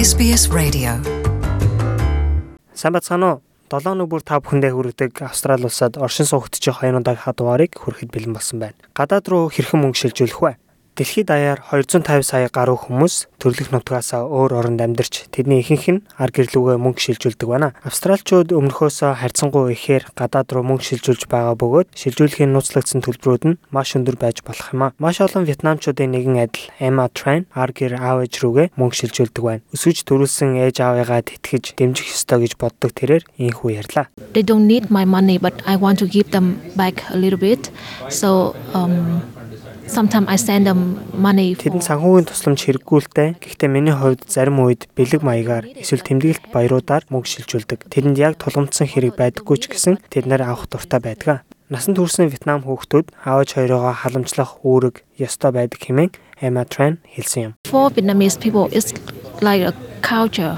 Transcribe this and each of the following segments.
SBS Radio. Сайн бацгаана уу? 7 өнөө бүр та бүхэндээ хүргэдэг Австрали улсад оршин суугч хаяа удаагийн дугаарыг хүрэхэд бэлэн болсон байна. Гадаад руу хэрхэн мөнгө шилжүүлэх вэ? Дэлхийд даяар 250 сая гаруй хүмүүс төрөлх нутгаасаа өөр оронд амьдарч тэдний ихэнх нь ар гэрлүүгээ мөнгө шилжүүлдэг байна. Австралчууд өмнөхөөсөө харьцангуй ихээр гадаад руу мөнгө шилжүүлж байгаа бөгөөд шилжүүлэхийн нууцлагдсан төлбөрүүд нь маш өндөр байж болох юм а. Маш олон вьетнамчуудын нэгэн адил Emma Tran ар гэр аав ээж рүүгээ мөнгө шилжүүлдэг байна. Өсөж төрүүлсэн ээж аавыгаа тэтгэж дэмжих ёстой гэж боддог тэрээр ийхүү ярьлаа. They don't need my money but I want to give them back a little bit. So um Sometimes I send them money. Тэдэнд санхүүгийн тусламж хэрэггүүлтэй. Гэхдээ миний хувьд зарим үед бэлэг маягаар эсвэл тэмдэглэлт баяруудаар мөнгө шилжүүлдэг. Тэдэнд яг тулгамдсан хэрэг байдаггүй ч гэсэн тэд нэр авах дуртай байдаг. Насанд хүрсэн Вьетнам хүүхдүүд аавч хоёроо халамжлах үүрэг ёстой байдаг хэмээн Emma Tran хэлсэн юм. For Vietnamese people it's like a culture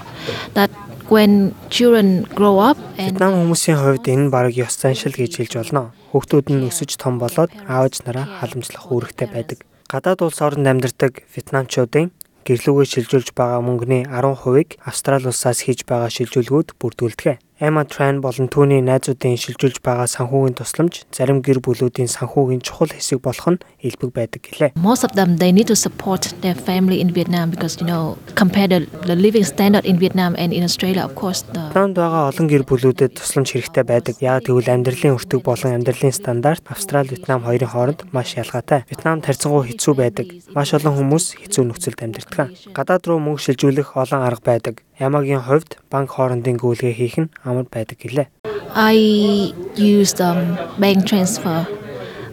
that when children grow up and Вьетнам хүмүүсийн хувьд энэ баг ёс заншил гэж хэлж болно. Хүүхдүүд нь өсөж том болоод аавч нараа халамжлах үүрэгтэй байдаг. Гадаад улс оронд амьдардаг вьетнамчуудын гэрлүүгээ шилжүүлж байгаа мөнгөний 10%-ыг Австрали улсаас хийж байгаа шилжүүлгүүд бүрдүүлдэг. Emma Tran болон түүний найзуудын шилжүүлж байгаа санхүүгийн тусламж зарим гэр бүлүүдийн санхүүгийн чухал хэсэг болох нь элбэг байдаг гэлээ. Most of them they need to support their family in Vietnam because you know compared to the living standard in Vietnam and in Australia of course the Танд байгаа олон гэр бүлүүдэд тусламж хэрэгтэй байдаг. Яг тэгвэл амьдралын өртөг болон амьдралын стандарт Австрали, Вьетнам хоёрын хооронд маш ялгаатай. Вьетнамд харьцангуй хэцүү байдаг. Маш олон хүмүүс хэцүү нөхцөлд амьдардаг. Гадаад руу мөнгө шилжүүлэх олон арга байдаг. Ямагийн хувьд банк хоорондын гүйлгээ хийх нь амар байдаг гэлээ. I used um, bank transfer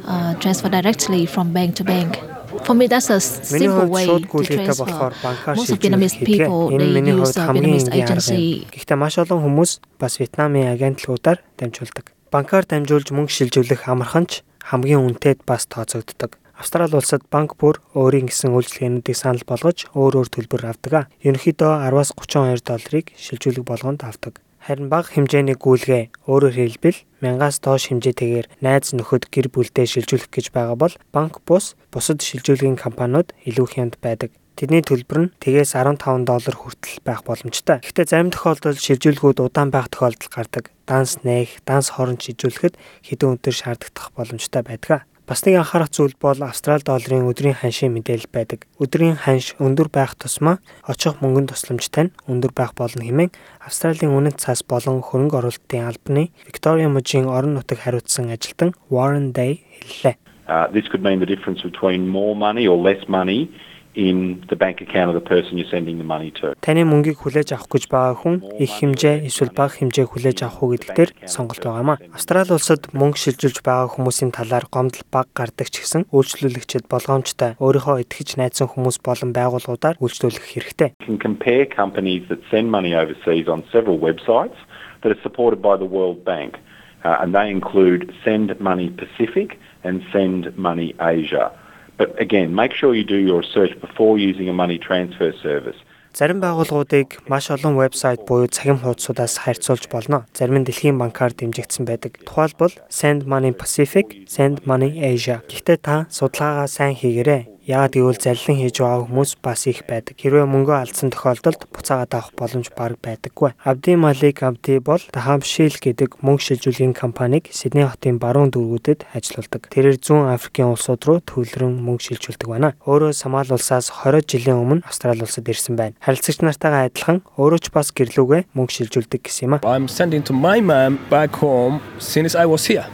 uh, transfer directly from bank to bank. For me that's a simple way to transfer. Most of Vietnamese people they use the Vietnamese agency. Гэхдээ маш олон хүмүүс бас Вьетнамын агентлагуудаар дамжуулдаг. Банкар дамжуулж мөнгө шилжүүлэх амархан ч хамгийн үнэтэд бас тооцогддог. Австрали улсад банк бүр өөрийн гэсэн үйлчилгээнүүдийг санал болгож өөр өөр төлбөр авдаг. Ерөнхийдөө 10-аас 32 долларыг шилжүүлэг болгонд авдаг. Харин бага хэмжээний гүйлгээ өөрөөр хэлбэл мянгаас доош хэмжээтэйгээр найз нөхөд гэр бүлдээ шилжүүлэх гэж байгаа бол банк бус бусад шилжүүлгийн компаниуд илүү хямд байдаг. Тэдний төлбөр нь тэгээс 15 доллар хүртэл байх боломжтой. Гэхдээ зарим тохиолдолд шилжүүлгүүд удаан байх тохиолдол гардаг. Данс нээх, данс хооронд шилжүүлэхэд хэдэн өдөр шаардагдах боломжтой байдаг. Бас нэг анхаарах зүйл бол Австрали долларын өдрийн ханшийн мэдээлэл байдаг. Өдрийн ханш өндөр байх тусмаа очих мөнгөнд тусламжтай нь өндөр байх болно хэмээн Австралийн үнэт цас болон хөрөнгө оруулалтын албаны Victoria мужийн орон нутаг хариуцсан ажилтан Warren Day хэллээ. Uh, this could mean the difference between more money or less money in the bank account of the person you're sending the money to. Таны мөнгийг хүлээж авах гэж байгаа хүн их хэмжээ эсвэл бага хэмжээ хүлээж авах уу гэдэгтэр сонголт байгаамаа. Австрали улсад мөнгө шилжүүлж байгаа хүмүүсийн талаар гомдол бага гардаг ч гэсэн үйлчлүүлэгчид болгоомжтой өөрийнхөө итгэж найзсан хүмүүс болон байгууллагуудаар үйлчлүүлэх хэрэгтэй. Compare companies that send money overseas on several websites that are supported by the World Bank. Uh, and they include Send Money Pacific and Send Money Asia. But again, make sure you do your research before using a money transfer service. Зарим байгууллагуудыг маш олон вебсайт буюу цахим хуудасуудаас харьцуулж болно. Зарим нь дэлхийн банкар дэмжигдсэн байдаг. Тухайлбал Send Money Pacific, Send Money Asia. Гэхдээ та судалгаагаа сайн хийгээрэй. Яагаад гэвэл залилан хийж байгаа хүмүүс бас их байдаг. Хэрвээ мөнгөө алдсан тохиолдолд буцаагаад авах боломж бага байдаггүй. Абди Малик Абди бол Dahabshil гэдэг мөнгө шилжүүлгийн компанийг Сидней хотын баруун дүүргүүдэд ажилуулдаг. Тэрээр зүүн Африкийн улсууд руу төвлөрөн мөнгө шилжүүлдэг байна. Өөрөө Сомали улсаас 20 жилийн өмнө Австрали улсад ирсэн байна. Харилцагч нартайгаа адилхан өөрөө ч бас гэрлүүгээ мөнгө шилжүүлдэг гэсэн юм а. I'm sending to my mom back home since I was here.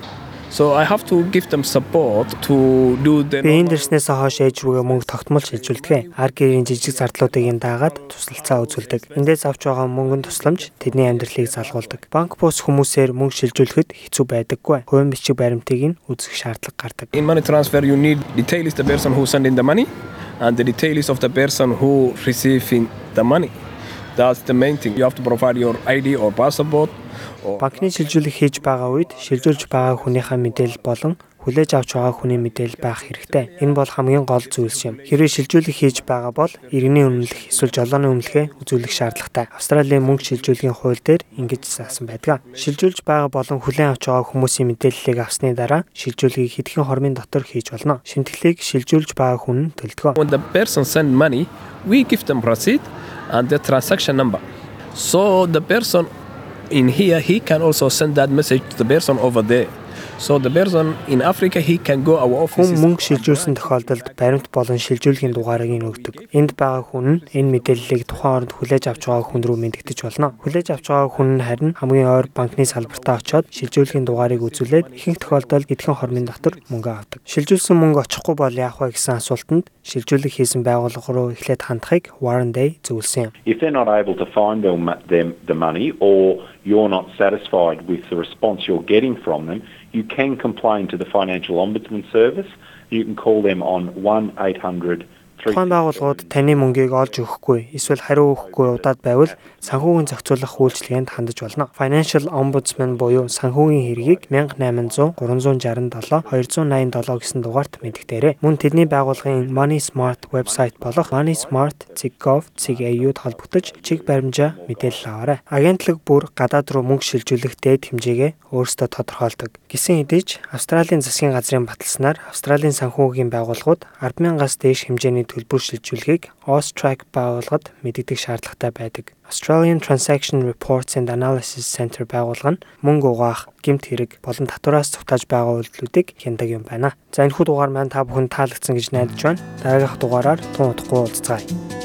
So I have to give them support to do the Би энэ дэрснээс хойш ээж рүүгээ мөнгө тогтмол шилжүүлдэг. Ар гэрийн жижиг зардлуудыг ин даагаад туслалцаа үзүүлдэг. Эндээс авч байгаа мөнгөнд тусламж тэдний амьдралыг залгуулдаг. Банк бус хүмүүсээр мөнгө шилжүүлэхэд хэцүү байдаггүй. Хувийн бичиг баримтыг нь үзэх шаардлага гардаг. In money transfer you need detail is the person who sending the money and the detail is of the person who receiving the money. That's the main thing. You have to provide your ID or passport Банкны шилжүүлэг хийж байгаа үед шилжүүлж байгаа хүнийхээ мэдээлэл болон хүлээж авч байгаа хүний мэдээлэл байх хэрэгтэй. Энэ бол хамгийн гол зүйлс юм. Хэрвээ шилжүүлэг хийж байгаа бол иргэний үнэлэх эсвэл жолооны үнэлгээ үзүүлэх шаардлагатай. Австралийн мөнгө шилжүүлгийн хууль дээр ингэж заасан байдаг. Шилжүүлж байгаа болон хүлээн авч байгаа хүмүүсийн мэдээллийг авсны дараа шилжүүлгийг хэдхэн хормын дотор хийж болно. Шимтгэлийг шилжүүлж байгаа хүн төлдөг. When the person send money, we give them receipt and the transaction number. So the person in here he can also send that message to the person over there. So the person in Africa he can go our office. Хүн мөнгө шилжүүлсэн тохиолдолд баримт болон шилжүүлгийн дугаарыг нь өгдөг. Энд байгаа хүн нь энэ мэдээллийг тухайн оронд хүлээж авч байгаа хүн рүү мэдгдэж болно. Хүлээж авч байгаа хүн нь харин хамгийн ойр банкны салбартаа очиод шилжүүлгийн дугаарыг үзүүлээд ихэнх тохиолдолд эдхэн хормын дотор мөнгө авдаг. Шилжүүлсэн мөнгө очихгүй бол яах вэ гэсэн асуултанд шилжүүлэг хийсэн байгууллага руу эхлээд хандахыг Warren Day зөвлөсөн юм. If they're not able to find them the money or you're not satisfied with the response you're getting from them you can complain to the Financial Ombudsman Service. You can call them on 1 800 Тухайн байгууллагууд таны мөнгийг олж өгөхгүй эсвэл хариу өгөхгүй удаад байвал санхүүгийн зохицуулах үйлчилгээнд хандаж болно. Financial Ombudsman буюу санхүүгийн хэргийг 1800 367 287 гэсэн дугаарт мэдэгдээрэй. Мөн тэдний байгууллагын Money Smart вебсайт болох moneysmart.gov.au-д холбогдож чиг баримжаа мэдээлэл аваарай. Агентлаг бүр гадаад руу мөнгө шилжүүлэх дээд хэмжээгээ өөрсдөө тодорхойлдог. Гисэн хэдий ч Австралийн засгийн газрын баталснаар Австралийн санхүүгийн байгууллагууд 100000-аас дээш хэмжээний төлбөр шилжүүлэхийг Austrac байгууллагад мэдэгдэх шаардлагатай байдаг. Australian Transaction Reports and Analysis Center байгуулга нь мөнгө угаах, гэмт хэрэг болон татвараас цугтааж байгаа үйлдэлүүдийг хяндаг юм байна. За энэ хүү дугаар маань та бүхэнд таалагдсан гэж найдаж байна. Дараагийнх дугаараар тун утгагүй уулзцаая.